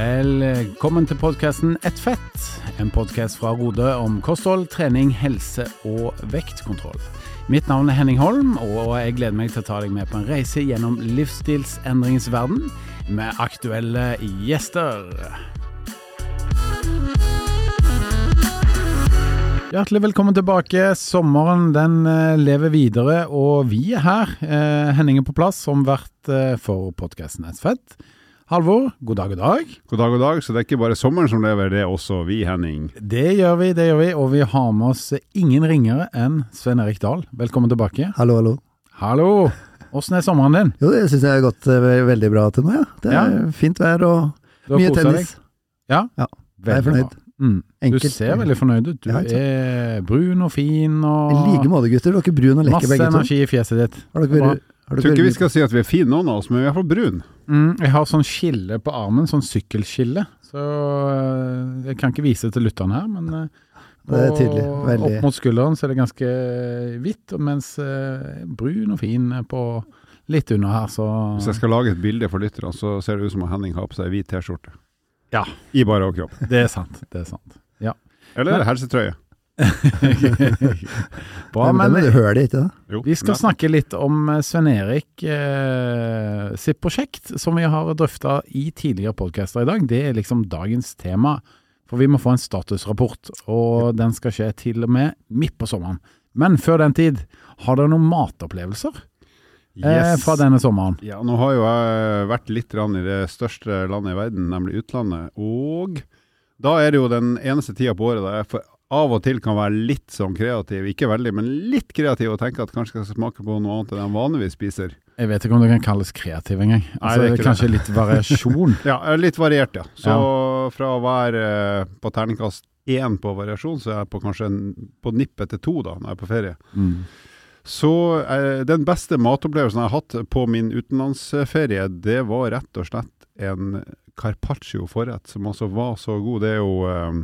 Velkommen til podkasten Ett fett, en podkast fra Rode om kosthold, trening, helse og vektkontroll. Mitt navn er Henning Holm, og jeg gleder meg til å ta deg med på en reise gjennom livsstilsendringens verden med aktuelle gjester. Hjertelig velkommen tilbake. Sommeren den eh, lever videre, og vi er her. Eh, Henning er på plass som vert eh, for podkasten Ett fett. Halvor, god dag, god dag. God dag, god dag. Så det er ikke bare sommeren som lever, det er også vi, Henning. Det gjør vi, det gjør vi. Og vi har med oss ingen ringere enn Svein Erik Dahl. Velkommen tilbake. Hallo, hallo. Hallo! Åssen er sommeren din? Jo, det syns jeg har gått eh, veldig bra til nå, ja. Det er fint vær og mye tennis. Ja? Ja, jeg er fornøyd. Mm. Du ser veldig fornøyd ut. Du Ja, er brun og fin og I like måte, gutter. Dere er brun og lekker begge to. Masse energi i fjeset ditt. Har dere vært, Jeg tror ikke vi skal si at vi er fine, noen av oss, men vi er iallfall brune. brun. Mm, jeg har sånn skille på armen, sånn sykkelskille. Så øh, jeg kan ikke vise det til lytterne her, men øh, Det er tydelig. Veldig. Opp mot skulderen så er det ganske hvitt, mens øh, brun og fin på litt under her, så Hvis jeg skal lage et bilde for lytterne, så ser det ut som om Henning har på seg hvit T-skjorte. Ja. I bare overkropp. Det er sant. Det er sant. Eller helsetrøye. Bra, Ja, men men det hører det ikke, da? Jo, vi skal men. snakke litt om eh, Sven Erik eh, sitt prosjekt, som vi har drøfta i tidligere podcaster i dag. Det er liksom dagens tema. For vi må få en statusrapport, og den skal skje til og med midt på sommeren. Men før den tid, har dere noen matopplevelser eh, Yes. fra denne sommeren? Ja, nå har jo jeg vært litt i det største landet i verden, nemlig utlandet. Og da er det jo den eneste tida på året da jeg for av og til kan være litt sånn kreativ. Ikke veldig, men litt kreativ og tenke at kanskje jeg skal smake på noe annet enn jeg vanligvis spiser. Jeg vet ikke om det kan kalles kreativ engang. Nei, Altså, det er kanskje litt variasjon. Ja, eh, litt variert, ja. Så fra å være eh, på terningkast én på variasjon, så er jeg på kanskje en, på nippet til to da, når jeg er på ferie. Mm. Så eh, den beste matopplevelsen jeg har hatt på min utenlandsferie, det var rett og slett en carpaccio-forrett, som altså var så god. Det er jo eh,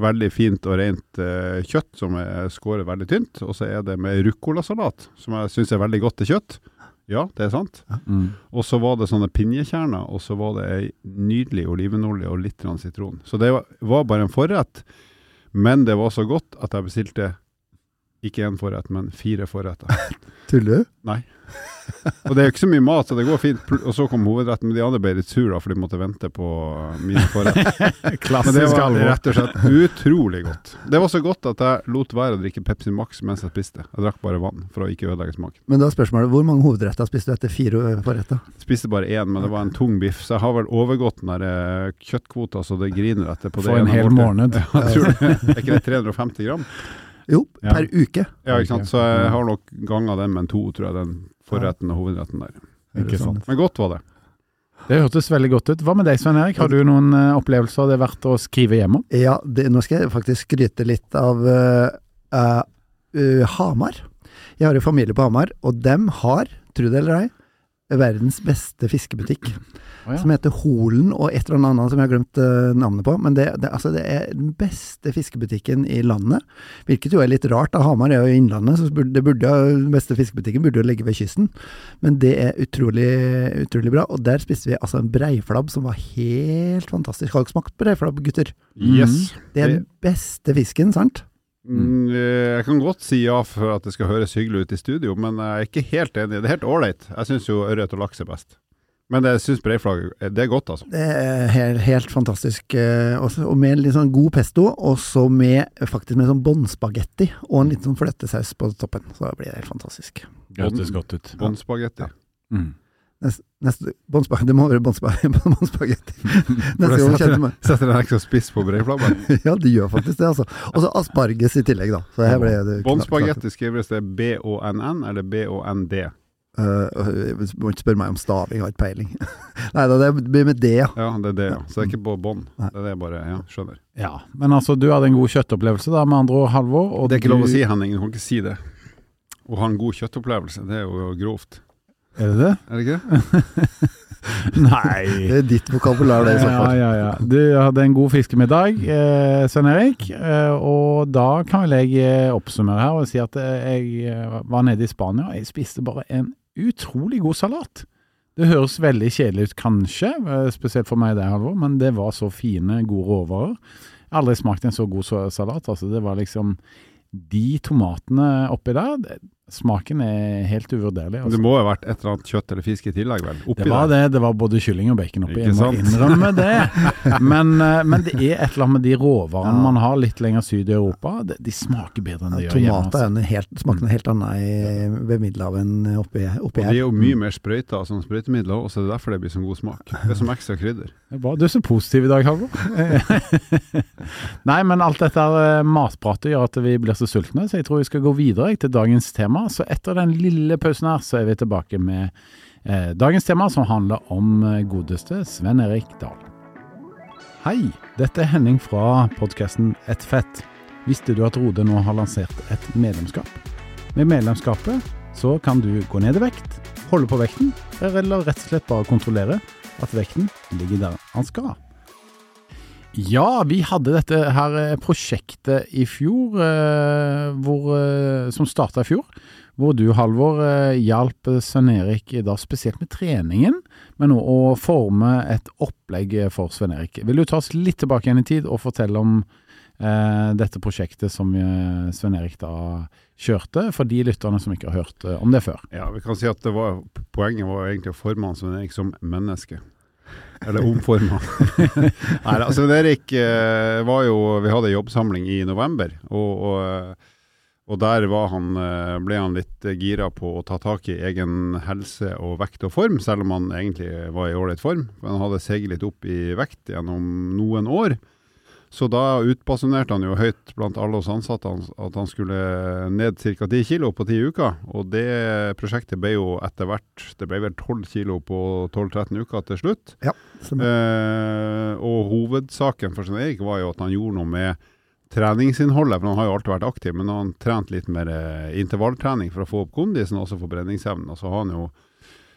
veldig fint og rent eh, kjøtt som er skåret veldig tynt, og så er det med ruccolasalat, som jeg syns er veldig godt til kjøtt. Ja, det er sant. Mm. Og så var det sånne pinjekjerner, og så var det ei nydelig olivenolje og litt sitron. Så det var, var bare en forrett, men det var så godt at jeg bestilte ikke én forrett, men fire forretter. Tuller du? Nei. Og det er jo ikke så mye mat, så det går fint. Og så kom hovedretten, men de andre ble litt sur da, for de måtte vente på uh, mine forretter. Men det var rett og slett utrolig godt. Det var så godt at jeg lot være å drikke Pepsi Max mens jeg spiste. Jeg drakk bare vann for å ikke ødelegge smaken. Men da er spørsmålet, hvor mange hovedretter spiste du etter fire forretter? Spiste bare én, men det var en tung biff, så jeg har vel overgått den der eh, kjøttkvota så det griner etter på det. For en hel måned. Ja, jeg tror det. Er ikke det 350 gram? Jo, Ja. per uke. Ja, ikke sant. Så jeg har nok ganga den med en to, tror jeg, den forretten og hovedretten der. Ikke sant. Men godt var det. Det hørtes veldig godt ut. Hva med deg, Svein Erik? Har du noen eh, opplevelser det er verdt å skrive hjem om? Ja, det, nå skal jeg faktisk skryte litt av uh, eh, eh, Hamar. Jeg har jo familie på Hamar, og dem har, tro det eller ei, verdens beste fiskebutikk. Oh, ja. Som heter Holen og et eller annet som jeg har glemt uh, navnet på. Men det, det, altså det er den beste fiskebutikken i landet. Hvilket jo er litt rart, da Hamar er jo i innlandet, så burde, det burde, den beste fiskebutikken burde jo ligge ved kysten. Men det er utrolig, utrolig bra. Og der spiste vi altså en breiflabb som var helt fantastisk. Har dere smakt breiflabb, gutter? Yes. Det er den beste fisken, sant? Mm, eh, Jeg kan godt si ja for at det skal høres hyggelig ut i studio, men jeg er ikke helt enig. Det er helt ålreit. Jeg syns jo ørret og laks er best. Men jeg syns breiflagg eh, det er godt, altså. Det er helt, helt fantastisk. eh, også, og med litt sånn god pesto, og så med faktisk med sånn båndspagetti og en liten sånn fløtesaus på toppen. Så blir det helt fantastisk. Hørtes godt ut. Båndspagetti. Mm. Neste, neste Det må være båndspa- båndspagetti. Neste gang kjente meg Setter en ekstra spiss på breiflabben. Ja, det gjør faktisk det, altså. Og så asparges i tillegg, da. Så her ble det Båndspagetti skrives det B-Å-N-N eller B-Å-N-D? Uh, må ikke spørre meg om staving, jeg har ikke peiling. Nei da, det blir med D, ja. Ja, det er det, ja. Så det er ikke på bånd. Det er det bare, ja, skjønner. Ja, men altså, du hadde en god kjøttopplevelse da, med andre ord, Halvor. Og det er ikke lov å si, Henning. Du kan ikke si det. Å ha en god kjøttopplevelse, det er jo grovt. Er det det? Er det ikke? Nei. Det er ditt vokabular, det, i så Ja, ja, ja. Du hadde en god fiskemiddag, eh, Svein Erik. Eh, og da kan vel jeg eh, oppsummere her og si at eh, jeg eh, var nede i Spania. og Jeg spiste bare en utrolig god salat. Det høres veldig kjedelig ut, kanskje, spesielt for meg det, Halvor, men det var så fine, gode råvarer. Jeg har aldri smakt en så god salat. altså Det var liksom De tomatene oppi der, det, smaken er helt uvurderlig. Det må må ha vært et eller annet kjøtt eller fisk i tillegg, vel? Oppi Det var der. det. Det var både kylling og bacon oppi. Ikke Jeg må sant? innrømme det. Men, eh, men det er et eller annet med de råvarene Ja. man har litt lenger syd i Europa. De, de smaker bedre enn de gjør hjemme. Tomater Altså. er smaker noe helt annet ved Middelhavet enn oppi, oppi Og de er jo mye mer sprøyta som sprøytemidler, og så er det derfor det blir så god smak. Det er som ekstra krydder. Det er bra. Du er så positiv i dag, Halvor. Nei, men alt dette eh, matpratet gjør at vi blir så sultne, så jeg tror vi skal gå videre til dagens tema. Så etter den lille pausen her, så er vi tilbake med eh, dagens tema, som handler om eh, godeste Sven Erik Dahl. Hei, dette er Henning fra podkasten Et fett. Visste du at Rode nå har lansert et medlemskap? Med medlemskapet så kan du gå ned i vekt, holde på vekten, eller rett og slett bare kontrollere at vekten ligger der han skal. Ja, vi hadde dette her eh, prosjektet i fjor, eh, hvor, eh, som starta i fjor. Hvor du, Halvor, hjalp Svein Erik da spesielt med treningen, men òg å forme et opplegg for Svein Erik. Vil du ta oss litt tilbake igjen i tid og fortelle om eh, dette prosjektet som eh, Svein Erik da kjørte, for de lytterne som ikke har hørt om det før? Ja, vi kan si at var, Poenget var egentlig å forme han Svein Erik som menneske. Eller omforma. Nei, altså Erik eh, var jo Vi hadde jobbsamling i november, og, og, eh, og der han, eh, ble han litt gira på å ta tak i egen helse og vekt og form, selv om han egentlig var i ålreit form. Han hadde seget litt opp i vekt gjennom noen år. Så da utbasunerte han jo høyt blant alle oss ansatte at han skulle ned ca. 10 kilo på 10 uker. Og det prosjektet ble jo etter hvert Det ble vel 12 kilo på 12-13 uker til slutt. Ja, Eh, og hovedsaken for Svein Erik var jo at han gjorde noe med treningsinnholdet. For han har jo alltid vært aktiv, men han trent litt mer eh, intervalltrening for å få opp kondisen og også forbrenningsevnen. Og så har han jo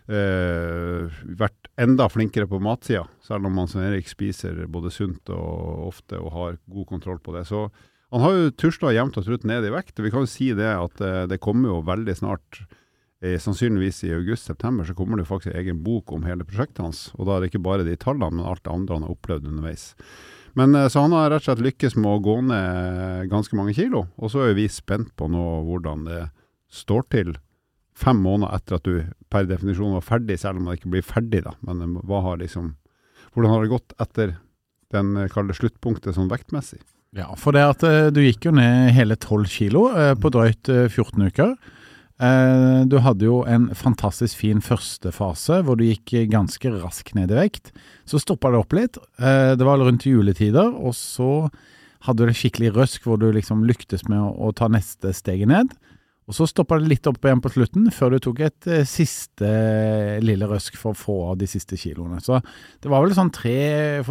eh, vært enda flinkere på matsida, selv om han som Erik spiser både sunt og ofte og har god kontroll på det. Så han har jo tusla jevnt og trutt ned i vekt. og Vi kan jo si det at eh, det kommer jo veldig snart eh, sannsynligvis i august-september så kommer det jo faktisk egen bok om hele prosjektet hans. Og da er det ikke bare de tallene, men alt det andre han har opplevd underveis. Men eh, Så han har rett og slett lykkes med å gå ned ganske mange kilo. Og så er vi spent på nå hvordan det står til fem måneder etter at du per definisjon var ferdig, selv om man ikke blir ferdig, da. Men eh, hva har liksom Hvordan har det gått etter den eh, kalde sluttpunktet sånn vektmessig? Ja, for det at eh, du gikk jo ned hele 12 kilo på drøyt eh, 14 uker. Du hadde jo en fantastisk fin første fase hvor du gikk ganske raskt ned i vekt. Så stoppa det opp litt. Det var rundt juletider, og så hadde du det skikkelig røsk hvor du liksom lyktes med å, å ta neste steget ned. Og så stoppa det litt opp igjen på slutten, før du tok et eh, siste eh, lille røsk for å få av de siste kiloene. Så det var vel sånn tre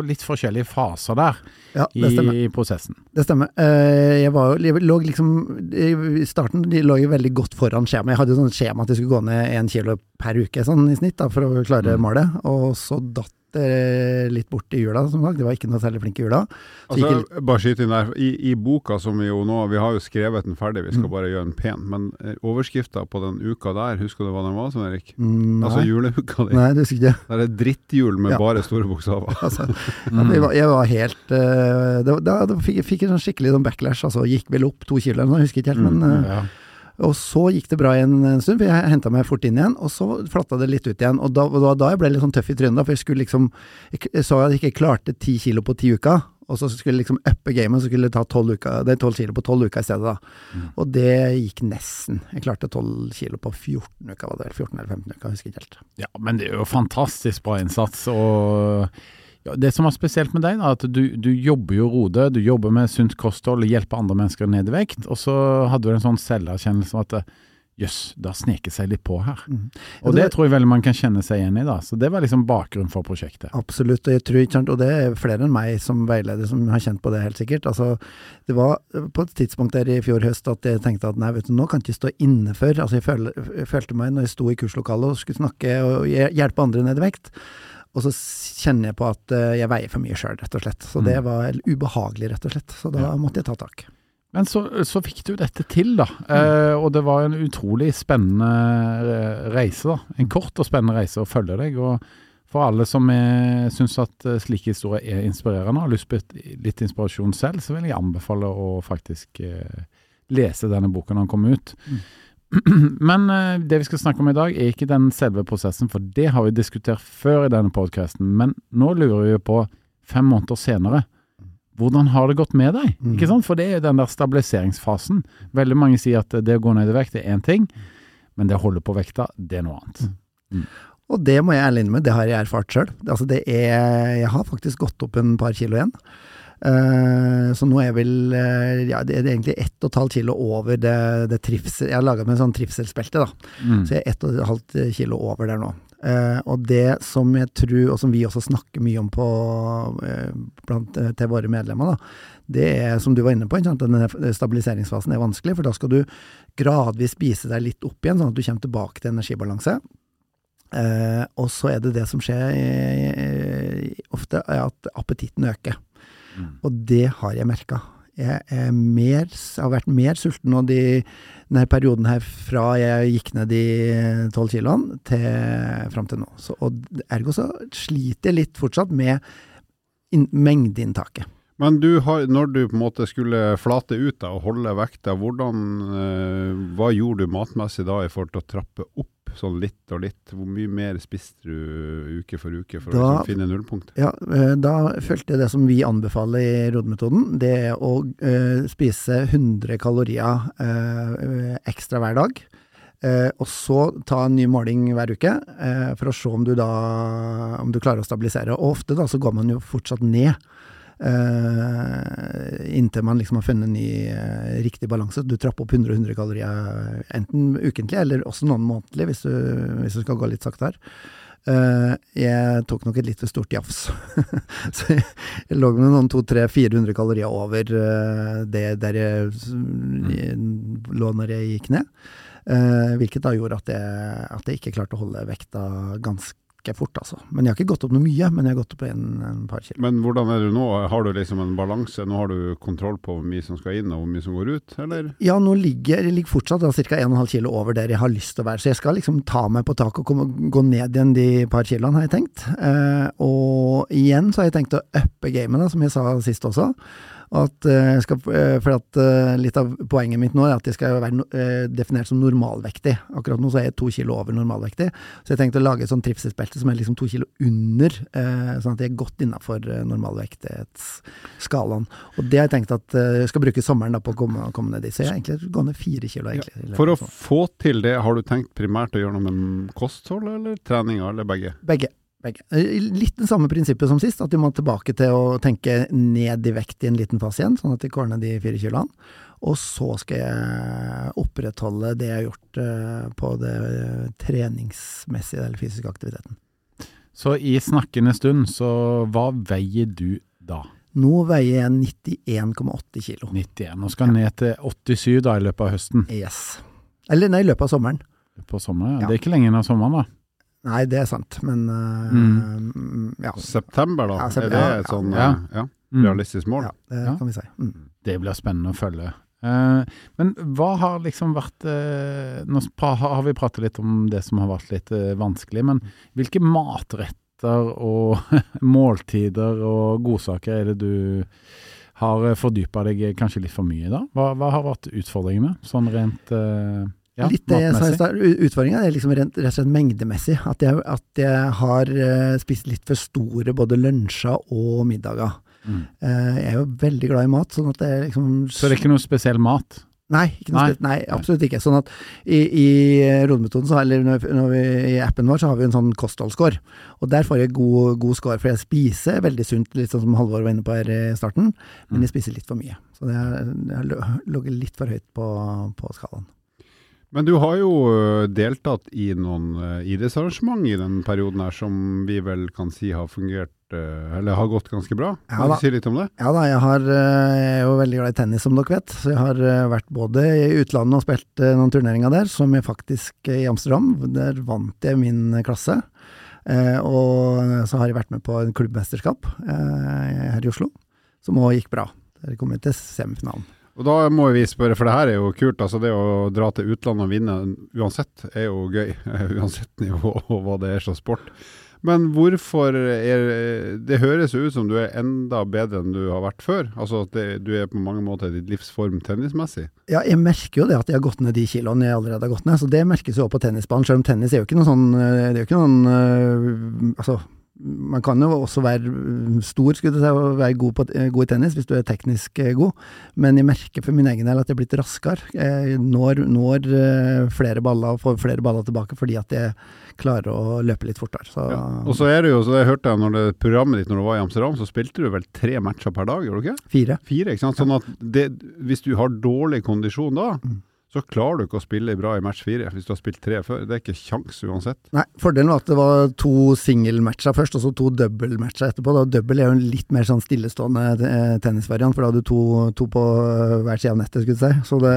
litt forskjellige faser der ja, det stemmer. i prosessen. Det stemmer. Eh, Jeg, var, jo- lå liksom I starten de lå jeg veldig godt foran skjemaet. Jeg hadde jo sånn skjema at jeg skulle gå ned én kilo per uke sånn i snitt da, for å klare Mm. målet. Og så datt litt borte i jula, som sagt. Det var ikke noe særlig flink i jula. Altså, gikk bare skyte inn der. I, I boka som vi jo nå Vi har jo skrevet den ferdig, vi skal Mm. bare gjøre den pen. Men eh, overskrifta på den uka der, husker du hva den var, Svein Erik? Mm, Altså juleuka di. nei, det husker jeg ikke. Det er drittjul med Ja. bare store bokstaver. Altså, Mm. ja, jeg, var, jeg var helt uh, Da, fikk jeg fikk en sånn skikkelig sånn backlash. Altså, gikk vel opp to kilo eller noe, husker ikke helt. Mm, men... uh, Ja. Og så gikk det bra igjen en stund, for jeg henta meg fort inn igjen, og så flatta det litt ut igjen. Og da, det da jeg ble litt sånn tøff i trynet, for jeg skulle liksom Jeg så at jeg ikke klarte ti kilo på ti uker, og så skulle jeg liksom uppe gamet, så skulle jeg ta tolv kilo på tolv uker i stedet, da. Mm. Og det gikk nesten. Jeg klarte tolv kilo på 14 uker, var det vel? 14 eller 15 uker, jeg husker ikke helt. ja, men det er jo fantastisk bra innsats. Og det som var spesielt med deg, da, at du, du jobber jo Rode, du jobber med sunt kosthold hjelper andre mennesker ned i vekt. Og så hadde du en sånn selverkjennelse av at eh, jøss, det har sneket seg litt på her. Mm. Og det tror jeg veldig man kan kjenne seg igjen i, da. Så det var liksom bakgrunnen for prosjektet. Absolutt, og jeg tror ikke sant, og det er flere enn meg som veileder som har kjent på det helt sikkert. Altså, det var på et tidspunkt der i fjor høst at jeg tenkte at nei, vet du, nå kan jeg ikke stå inne for Altså, jeg, føl, jeg følte meg når jeg sto i kurslokalet og skulle snakke og hjelpe andre ned i vekt. Og så kjenner jeg på at eh, jeg veier for mye sjøl, rett og slett. Så det Mm. var ubehagelig, rett og slett. Så da Ja. måtte jeg ta tak. Men så, så fikk du dette til, da. Eh, og det var en utrolig spennende eh, reise. da. En kort og spennende reise å følge deg. og For alle som syns at eh, slike historier er inspirerende og har lyst på litt inspirasjon selv, så vil jeg anbefale å faktisk eh, lese denne boken når den kommer ut. Mm. Men eh, det vi skal snakke om i dag, er ikke den selve prosessen, for det har vi diskutert før i denne podkasten. Men nå lurer vi på, fem måneder senere, hvordan har det gått med deg? Mm. Ikke sant? For det er jo den der stabiliseringsfasen. Veldig mange sier at det å gå ned i vekt er én ting, men det å holde på vekta, det er noe annet. Og det må jeg ærlig innrømme, det har jeg erfart sjøl. Altså Jeg har faktisk gått opp en par kilo igjen. Eh, så nå er jeg vel uh, Ja, det er egentlig ett og et halvt kilo over det, det trivsel... Jeg har laga meg en sånn trivselsbelte, da. Mm. Så jeg er ett og et halvt kilo over der nå. Uh, og det som jeg tror, og som vi også snakker mye om på, blant, til våre medlemmer, da, det er som du var inne på, sant? denne stabiliseringsfasen er vanskelig, for da skal du gradvis spise deg litt opp igjen, sånn at du kommer tilbake til energibalanse. Og så er det det som skjer eh, ofte, er at appetitten øker. Mm. Og det har jeg merka. Jeg, er mer, har vært mer sulten nå de, denne perioden her fra jeg gikk ned de tolv kiloene til fram til nå. Så, og ergo så sliter jeg litt fortsatt med inn, mengdeinntaket. Men du har, når du på en måte skulle flate ut da, og holde vekta, hvordan, eh, hva gjorde du matmessig da i forhold til å trappe opp sånn litt og litt? Hvor mye mer spiste du uke for uke for å liksom finne nullpunkt? Ja, eh, da fulgte jeg det som vi anbefaler i ROD-metoden. Det er å eh, spise 100 kalorier eh, ekstra hver dag. Eh, og så ta en ny måling hver uke, eh, for å se om du da om du klarer å stabilisere. Og ofte da så går man jo fortsatt ned. Eh, inntil man liksom har funnet en ny eh, riktig balanse. Du trapper opp 100-100 kalorier enten ukentlig, eller også noen månedlig, hvis du, hvis du skal gå litt sakte her. Uh, jeg tok nok et litt for stort jafs. så jeg, jeg lå med noen 200-400 kalorier over uh, det der jeg, jeg lå når jeg gikk ned. Uh, hvilket da gjorde at jeg, at jeg ikke klarte å holde vekta ganske fort, altså. Men jeg har ikke gått opp noe mye, men jeg har gått opp en, en par kilo. Men hvordan er du nå? Har du liksom en balanse? Nå har du kontroll på hvor mye som skal inn og hvor mye som går ut, eller? Ja, nå ligger jeg ligger fortsatt ca. 1,5 kilo over der jeg har lyst til å være, så jeg skal liksom ta meg på taket og komme, gå ned igjen de par kiloene, har jeg tenkt. Eh, og igjen så har jeg tenkt å uppe gamet, som jeg sa sist også. At, eh, skal, eh, for at eh, Litt av poenget mitt nå er at jeg skal være definert som normalvektig. Akkurat nå så er jeg to kilo over normalvektig, så jeg tenkte å lage et sånn trivselsbelte som er liksom to kilo under, sånn at jeg er godt innafor normalvektighetsskalaen. Og det har jeg tenkt at jeg skal bruke sommeren på å komme, komme ned dit. Så jeg har egentlig gått ned fire kilo. egentlig. ja. For å få til det, har du tenkt primært å gjøre noe med kosthold eller treninga, eller begge? Begge. Begge. Eh, Litt det samme prinsippet som sist, at vi må tilbake til å tenke ned i vekt i en liten fase igjen, sånn at vi går ned de fire kiloene. Og så skal jeg opprettholde det jeg har gjort eh, på det treningsmessige eller fysiske aktiviteten. Så i snakkende stund, så hva veier du da? Nå veier jeg 91,8 kilo. 91. Nå skal ja. ned til 87 da i løpet av høsten. Yes. Eller nei, i løpet av sommeren. På sommeren. Ja. Det er ikke lenge unna sommeren, da. Nei, det er sant, men eh, mm, ja. September, da? Ja, september, er det ja, et sånn ja. eh, ja, Mm. realistisk mål? ja, det Ja. kan vi si. Mm. Det blir spennende å følge. Uh, men hva har liksom vært uh, Nå har vi pratet litt om det som har vært litt uh, vanskelig, men hvilke matretter og måltider og godsaker er det du har fordypa deg kanskje litt for mye i da? Hva, hva har vært utfordringene, sånn rent eh, ja, Litt det jeg sa i stad, Utfordringa er liksom rent, rett og slett mengdemessig. At jeg, at jeg har eh, spist litt for store både lunsjer og middager. Mm. Eh, jeg er jo veldig glad i mat, sånn at det er liksom Så det er ikke noe spesiell mat? Nei, Nei. nei, absolutt ikke. Sånn at i, i rodemetoden, eller når, når vi, i appen vår, så har vi en sånn kostholdsscore. Og der får jeg god, god score, for jeg spiser veldig sunt, litt sånn som Halvor var inne på her i starten, men Mm. jeg spiser litt for mye. Så det har ligget litt for høyt på, på skalaen. Men du har jo deltatt i noen ø, idrettsarrangement i den perioden her som vi vel kan si har fungert eller har gått ganske bra. Kan ja, du si litt om det? Ja da, jeg, har, jeg er jo veldig glad i tennis, som dere vet. Så jeg har vært både i utlandet og spilt noen turneringer der, som jeg faktisk i Amsterdam. Der vant jeg min klasse. Eh, og så har jeg vært med på en klubbmesterskap eh, her i Oslo, som òg gikk bra. Der kom jeg til semifinalen. Og da må vi spørre, for det her er jo kult. altså Det å dra til utlandet og vinne uansett er jo gøy. Uansett nivå og hva det er som sport. Men hvorfor er Det høres jo ut som du er enda bedre enn du har vært før. Altså at det, du er på mange måter i ditt livsform tennismessig. Ja, jeg merker jo det at jeg har gått ned de kiloene jeg allerede har gått ned. Så det merkes jo også på tennisbanen. Selv om tennis er jo ikke noe sånn Det er jo ikke noen øh, Altså man kan jo også være stor, skulle du si, og være god, på, god, i tennis hvis du er teknisk eh, god, men jeg merker for min egen del at jeg er blitt raskere. Jeg når, når eh, flere baller og får flere baller tilbake fordi at jeg klarer å løpe litt fortere. Så. Ja. Og så er det jo, så jeg hørte når det programmet ditt når du var i Amsterdam, så spilte du vel tre matcher per dag, gjorde du ikke? Fire. Fire, ikke sant. Sånn at det, hvis du har dårlig kondisjon da, mm så klarer du ikke å spille bra i match fire hvis du har spilt tre før. Det er ikke kjangs uansett. Nei, fordelen var at det var to singelmatcher først, og så to double-matcher etterpå. Da Double er jo en litt mer sånn stillestående eh, tennisvariant, for da hadde du to, to på hver side av nettet, skulle du si. Så, det,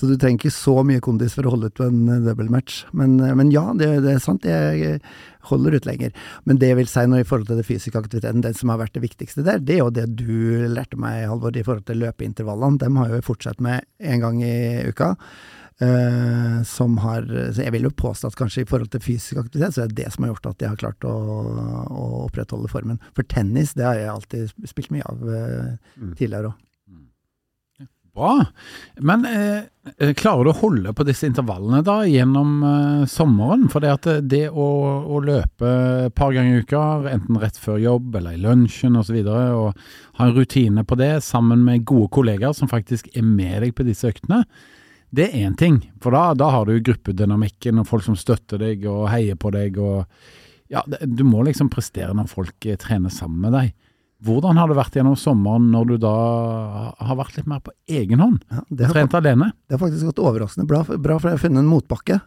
så, du trenger ikke så mye kondis for å holde ut på en dobbeltmatch. Men, men ja, det, det, er sant. Jeg, holder ut lenger. Men det vil si nå i forhold til den fysiske aktiviteten, den som har vært det viktigste der, det er jo det du lærte meg, Halvor, i forhold til løpeintervallene. Dem har jeg jo fortsatt med én gang i uka. Uh, som har Så jeg vil jo påstå at kanskje i forhold til fysisk aktivitet, så er det det som har gjort at jeg har klart å, å opprettholde formen. For tennis, det har jeg alltid spilt mye av uh, tidligere òg. Bra. Men eh, eh, klarer du å holde på disse intervallene da gjennom eh, sommeren? For det, at det å, å, løpe et par ganger i uka, enten rett før jobb eller i lunsjen osv., og, så og ha en rutine på det sammen med gode kollegaer som faktisk er med deg på disse øktene, det er én ting. For da, da, har du gruppedynamikken og folk som støtter deg og heier på deg. og ja, Du må liksom prestere når folk eh, trener sammen med deg. Hvordan har det vært gjennom sommeren når du da har vært litt mer på egen hånd? Ja, Trent alene? Det har faktisk gått overraskende bra, bra for jeg har funnet en motbakke.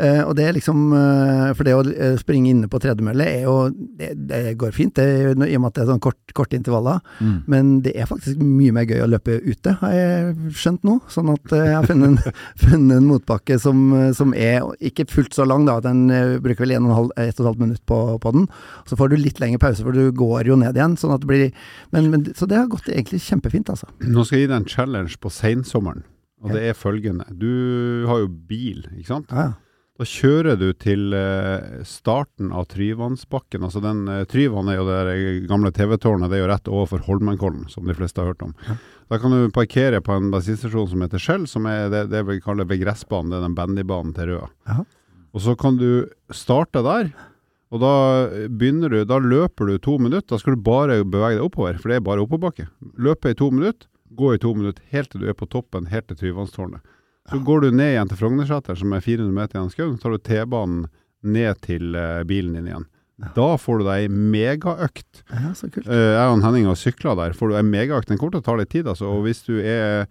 Eh, og det er liksom uh, For det å uh, springe inne på tredemølle er jo det, det, går fint, det, i og med at det er sånn kort, korte intervaller. Mm. Men det er faktisk mye mer gøy å løpe ute, har jeg skjønt nå. Sånn at jeg har funnet en, funnet en motbakke som, som, er ikke fullt så lang, da. Den bruker vel 1 12 minutt på, på, den. Så får du litt lengre pause, for du går jo ned igjen. Sånn at det blir men, men, Så det har gått egentlig kjempefint, altså. Nå skal jeg gi deg en challenge på sensommeren. Og det er følgende. Du har jo bil, ikke sant? Ja, ja. Da kjører du til eh, starten av Tryvannsbakken. altså den eh, Tryvann er jo det gamle TV-tårnet, det er jo rett overfor Holmenkollen, som de fleste har hørt om. Ja. Da kan du parkere på en bensinstasjon som heter Skjell, som er det, det vi kaller ved gressbanen, det er den bandybanen til Røa. Ja. Og så kan du starte der. Og da begynner du, da løper du to minutter. Da skal du bare bevege deg oppover, for det er bare oppoverbakke. Løpe i to minutter, gå i to minutter helt til du er på toppen, helt til Tryvannstårnet. Så går du ned igjen til Frognerseter, som er 400 meter gjennom skauen. Så tar du T-banen ned til uh, bilen din igjen. Da får du deg ei megaøkt. Ja, så kult. Uh, jeg og Henning har sykla der. Får du ei megaøkt. Den kommer til å ta litt tid, altså. Og hvis du er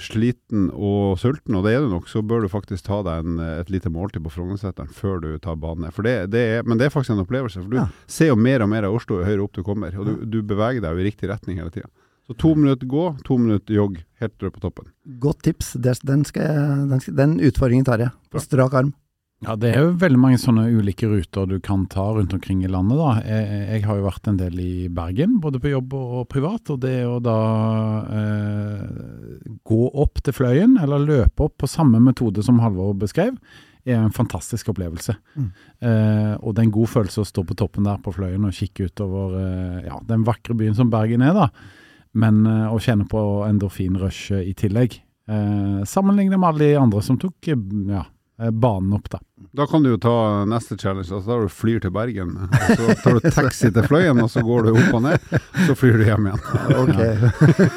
sliten og sulten, og det er du nok, så bør du faktisk ta deg en, et lite måltid på Frognerseteren før du tar banen ned. Det, det men det er faktisk en opplevelse. For du ja. ser jo mer og mer av Oslo jo høyere opp du kommer. Og du, du beveger deg jo i riktig retning hele tida. Så to minutter gå, to minutter jogg, helt rød på toppen. Godt tips. Den, jeg, den, den, utfordringen tar jeg, på strak arm. Ja, Det er jo veldig mange sånne ulike ruter du kan ta rundt omkring i landet. da. Jeg, jeg har jo vært en del i Bergen, både på jobb og privat. og Det å da eh, gå opp til Fløyen, eller løpe opp på samme metode som Halvor beskrev, er en fantastisk opplevelse. Mm. Eh, og det er en god følelse å stå på toppen der på Fløyen og kikke utover eh, ja, den vakre byen som Bergen er. da. Men uh, å kjenne på endorfinrushet i tillegg. Eh, Sammenlignet med alle de andre som tok uh, ja, banen opp, da. Da kan du jo ta neste challenge. altså Da du flyr til Bergen. og Så tar du taxi til Fløyen, og så går du opp og ned. Så flyr du hjem igjen. Okay.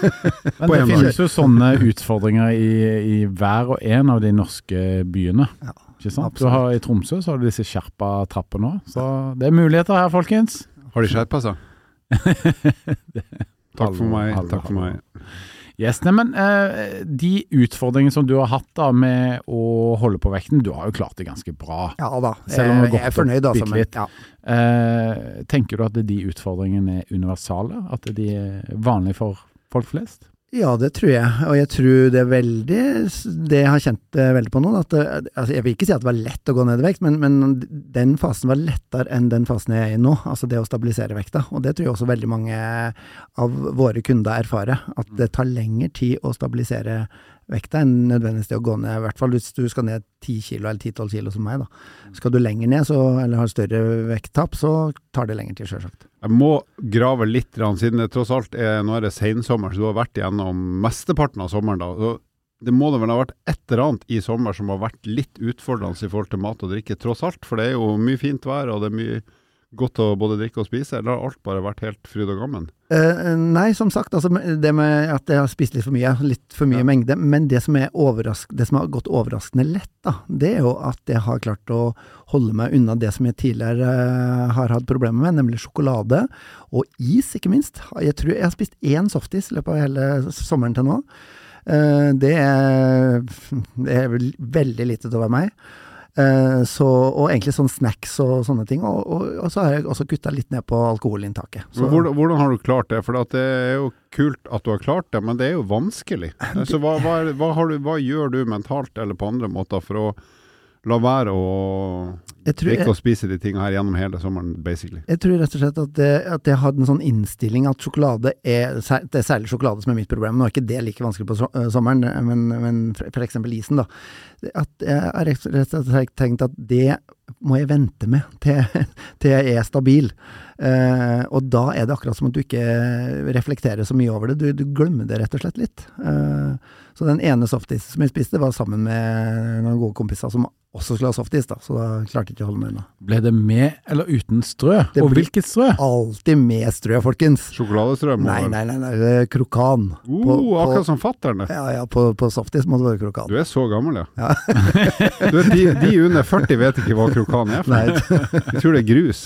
Men det finnes jo sånne utfordringer i, i, hver og en av de norske byene. Ja, ikke sant? Du har, I Tromsø så har du disse skjerpa trappene òg. Så det er muligheter her, folkens. Har de skjerpa seg? Takk for meg. Takk for meg. Yes, nei, men eh, De utfordringene som du har hatt da med å holde på vekten, du har jo klart det ganske bra. Ja da, selv om jeg, jeg er fornøyd. Altså, men, ja. eh, tenker du at de utfordringene er universale? At de er vanlige for folk flest? Ja, det tror jeg. Og jeg tror det er veldig Det jeg har kjent eh, veldig på nå, at det, altså jeg vil ikke si at det var lett å gå ned i vekt, men, men den fasen var lettere enn den fasen jeg er i nå. Altså det å stabilisere vekta. Og det tror jeg også veldig mange av våre kunder erfarer. At det tar lengre tid å stabilisere vekta enn nødvendigvis det å gå ned, i hvert fall hvis du skal ned 10 kilo eller 10-12 kilo som meg. da. Skal du lenger ned, så, eller har større vekttap, så tar det lengre tid, sjølsagt. Jeg må grave litt, siden det tross alt er nå er det sensommer, så du har vært igjennom mesteparten av sommeren. da. Så det må det vel ha vært et eller annet i sommer som har vært litt utfordrende i forhold til mat og drikke, tross alt. For det er jo mye fint vær, og det er mye godt å både drikke og spise, eller har alt bare vært helt fryd og gammen? Eh, nei, som sagt, altså det med at jeg har spist litt for mye, litt for mye Ja. mengde. Men det som, er det som har gått overraskende lett, da, det er jo at jeg har klart å holde meg unna det som jeg tidligere eh, har hatt problemer med, nemlig sjokolade og is, ikke minst. Jeg tror jeg har spist én softis i løpet av hele sommeren til nå. Eh, det, er, det er veldig lite til å være meg. Eh, så, og egentlig sånn snacks og sånne ting. Og, og, og så har jeg også kutta litt ned på alkoholinntaket. Så- Hvordan, hvordan har du klart det? For det er jo kult at du har klart det, men det er jo vanskelig. Så hva, hva, hva, har du, hva gjør du mentalt eller på andre måter for å la være å tror, drikke og spise de tingene her gjennom hele sommeren, basically? jeg tror rett og slett at, det, at jeg hadde en sånn innstilling at sjokolade er Det er særlig sjokolade som er mitt problem. Nå er ikke det like vanskelig på øh, sommeren, men, men eksempel isen, da. At jeg har rett og slett tenkt at det må jeg vente med til, til jeg er stabil. Eh, og da er det akkurat som at du ikke reflekterer så mye over det. Du, du glemmer det rett og slett litt. Eh, så den ene softisen som jeg spiste, var sammen med noen gode kompiser som også skulle ha softis, da. Så da klarte ikke holde meg unna. Ble det med eller uten strø? Det og hvilket strø? Alltid med strø, folkens. Sjokoladestrø? Nei, nei, nei, nei, det krokan. Uh, På- på- akkurat som fattern. det. Ja, ja, på, på softis må det være krokan. Du er så gammel, ja. Ja. du vet, de, de under 40 vet ikke hva krokan er Nei. Jeg tror det er grus.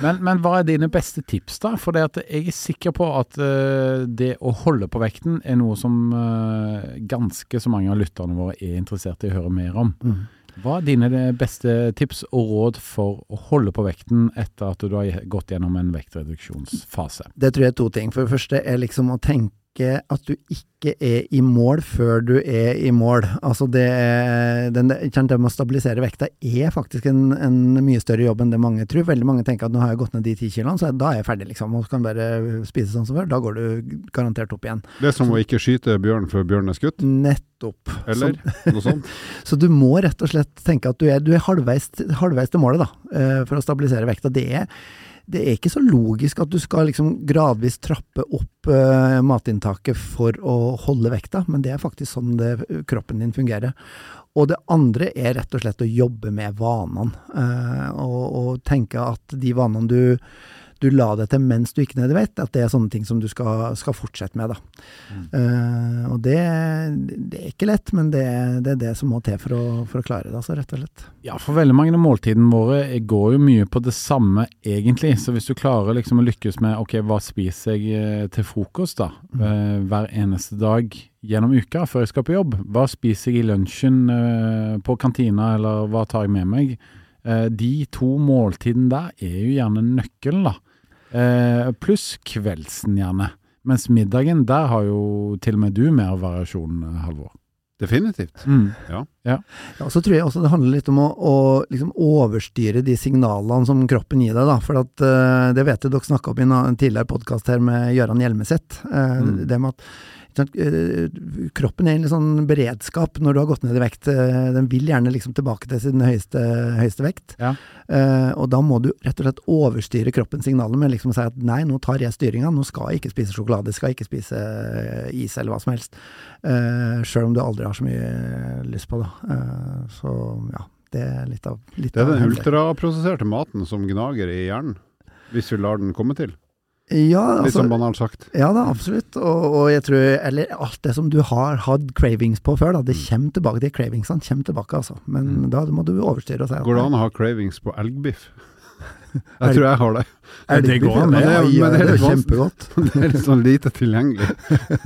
Men, men hva er dine beste tips, da? For det at jeg er sikker på at uh, det å holde på vekten er noe som uh, ganske så mange av lytterne våre er interessert i å høre mer om. Mm. Hva er dine eh, beste tips og råd for å holde på vekten etter at du har gått gjennom en vektreduksjonsfase? Det tror jeg er to ting. For det første er liksom å tenke at du ikke er i mål før du er i mål. Altså det, den, det med å stabilisere vekta er faktisk en, en mye større jobb enn det mange tror. Veldig mange tenker at nå har jeg gått ned de ti kiloene, så da er jeg ferdig, liksom. Og kan bare spise sånn som før. Da går du garantert opp igjen. Det er som å ikke skyte bjørn før bjørnen er skutt, Nettopp. eller Så- noe sånt. Så du må rett og slett tenke at du er, du er halvveis, halvveis til målet, da, eh, for å stabilisere vekta. Det er, det er ikke så logisk at du skal liksom gradvis trappe opp uh, matinntaket for å holde vekta, men det er faktisk sånn det, kroppen din fungerer. Og det andre er rett og slett å jobbe med vanene, uh, og, og tenke at de vanene du du la deg til mens du gikk ned i vekt, at det er sånne ting som du skal, skal fortsette med. Da. Eh, og det, det er ikke lett, men det, det er det som må til for å, for å klare det, altså, rett og slett. Ja, for veldig mange av måltidene våre går jo mye på det samme, egentlig. Så hvis du klarer liksom å lykkes med ok, hva spiser jeg eh, til frokost da, eh, hver eneste dag gjennom uka før jeg skal på jobb? Hva spiser jeg i lunsjen uh, på kantina, eller hva tar jeg med meg? Eh, de to måltidene der er jo gjerne nøkkelen, da. Eh, pluss kveldsen, gjerne. Mens middagen, der har jo til og med du mer variasjon, eh, Halvor. Definitivt. Mm. Ja, og så tror jeg også det handler litt om å, å liksom overstyre de signalene som kroppen gir deg. Da. For at, eh, det vet jeg dere snakka om i en tidligere podkast her med Gøran Hjelmeset. Eh, Mm. Det med at kroppen er i en litt sånn beredskap når du har gått ned i vekt. Eh, Den vil gjerne liksom tilbake til sin høyeste, høyeste vekt. Ja. Eh, og da må du rett og slett overstyre kroppens signaler med liksom å si at nei, nå tar jeg styringa, nå skal jeg ikke spise sjokolade, skal jeg ikke spise eh, is eller hva som helst. Uh, Sjøl om du aldri har så mye lyst på det. Eh, så ja, det er litt av litt Det er den ultraprosesserte maten som gnager i hjernen, hvis vi lar den komme til. Ja, Litt altså, sånn banalt sagt. ja da, absolutt. Og, og jeg tror Eller alt det som du har hatt cravings på før, da, det Mm. kommer tilbake. De cravingsene kommer tilbake, altså. Men da må du overstyre og si at Går det an å ha cravings på elgbiff? Jeg tror jeg har det. Er Det går an, Ja, det. ja, Men det er det er litt kjempegodt. Det er litt sånn lite tilgjengelig.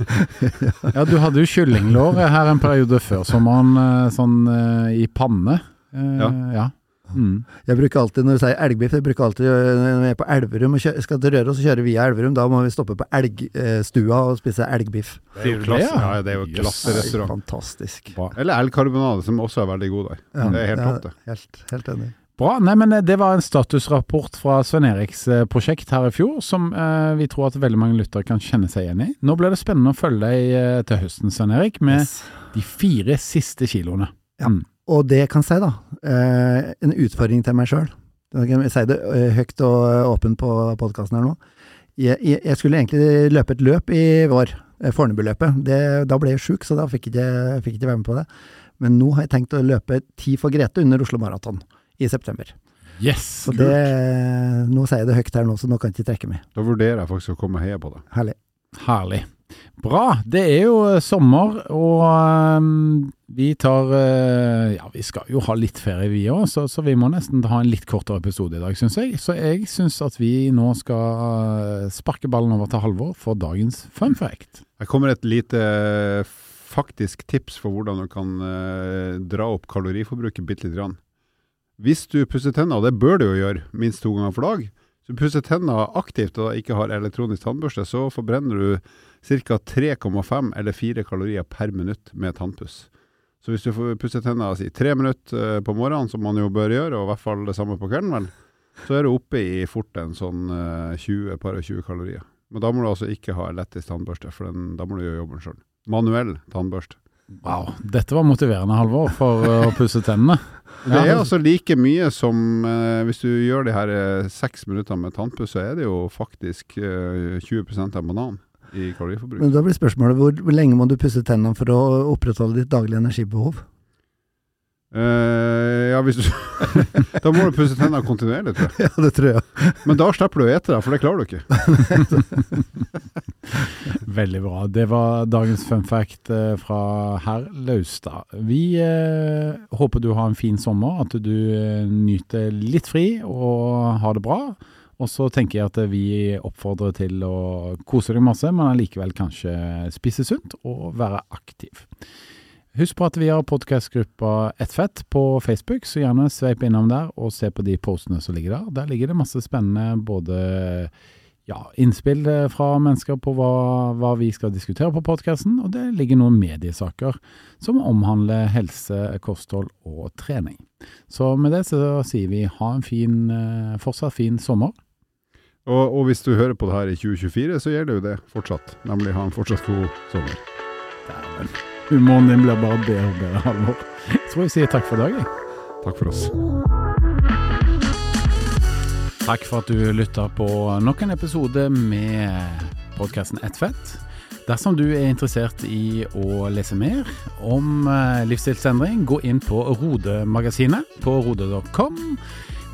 Ja, du hadde jo kyllinglår her en periode før sommeren, eh, sånn eh, i panne. Eh, Ja. ja. Mm. Jeg bruker alltid, når du sier elgbiff, jeg bruker alltid når vi er på Elverum og kjører, skal til Røros og kjøre via Elverum, da må vi stoppe på Elgstua og spise elgbiff. Det er jo klasse, ja? ja, det er jo klasse yes. restaurant. Fantastisk. Bra. Eller elgkarbonade, som også er veldig god der. Ja, Det er helt ja, topp, det. Helt, helt enig. Bra. Nei, men eh, Det var en statusrapport fra Svein Eriks eh, prosjekt her i fjor, som eh, vi tror at veldig mange lyttere kan kjenne seg igjen i. Nå blir det spennende å følge deg eh, til høsten, Svein Erik, med Yes. de fire siste kiloene. Ja. Mm. Og det kan jeg si, da, eh, en utfordring til meg sjøl. Jeg sier det eh, høyt og eh, åpent på podkasten her nå. Jeg, skulle egentlig løpe et løp i vår, Fornebuløpet. Da ble jeg sjuk, så da fikk jeg ikke, fikk jeg ikke være med på det. Men nå har jeg tenkt å løpe ti for Grete under Oslo Maraton i september. Yes! Så det, nå sier jeg det høyt her nå, så nå kan jeg ikke trekke meg. Da vurderer jeg faktisk å komme og heie på det. Herlig. Herlig. Bra. Det er jo eh, sommer, og ehm, vi tar eh, Ja, vi skal jo ha litt ferie, vi òg, så, så vi må nesten ha en litt kortere episode i dag, syns jeg. Så jeg syns at vi nå skal eh, sparke ballen over til Halvor for dagens fun fact. Her kommer et lite faktisk tips for hvordan du kan dra opp kaloriforbruket bitte litt. grann. Hvis du pusser tenner, og det bør du jo gjøre minst to ganger for dag, så du pusser tennene aktivt og ikke har elektronisk tannbørste, så forbrenner du ca. 3,5 eller 4 kalorier per minutt med tannpuss. Så hvis du får pusse tenner si, tre minutter eh, på morgenen, som man jo bør gjøre, og i hvert fall det samme på kvelden, vel, så er du oppe i fort en sånn eh, 20 par og 20 kalorier. Men da må du altså ikke ha elektrisk tannbørste, for den, da må du gjøre jobben sjøl. Manuell tannbørste. Wow. Dette var motiverende, Halvor, for eh, å pusse tennene. Det er altså like mye som eh, hvis du gjør de her eh, seks minutter med tannpuss, så er det jo faktisk eh, 20 av banan i kaloriforbruk. Men da blir spørsmålet hvor, hvor lenge må du pusse tennene for å opprettholde ditt daglige energibehov? Eh, ja, hvis du Da må du pusse tennene kontinuerlig, tror jeg. Ja, det tror jeg. Men da slipper du å ete deg, for det klarer du ikke. Veldig bra. Det var dagens fun fact eh, fra herr Laustad. Vi uh, håper du har en fin sommer, at du nyter litt fri og har det bra. Og så tenker jeg at vi oppfordrer til å kose deg masse, men allikevel kanskje spise sunt og være aktiv. Husk på at vi har podkastgruppa Ettfett på Facebook, så gjerne sveip innom der og se på de postene som ligger der. Der ligger det masse spennende både ja, innspill eh, fra mennesker på hva, hva vi skal diskutere på podkasten, og det ligger noen mediesaker som omhandler helse, kosthold og trening. Så med det så sier vi ha en fin, eh, fortsatt fin sommer. Og, og hvis du hører på det her i 2024, så gjelder jo det fortsatt. Nemlig ha en fortsatt god sommer. Dæven. Humoren din blir bare bedre og bedre, Halvor. Jeg tror jeg sier takk for i dag, jeg. Takk for oss. Takk for at du lytta på nok en episode med podkasten Ett fett. Dersom du er interessert i å lese mer om eh, livsstilsendring, gå inn på Rode-magasinet på rode.com.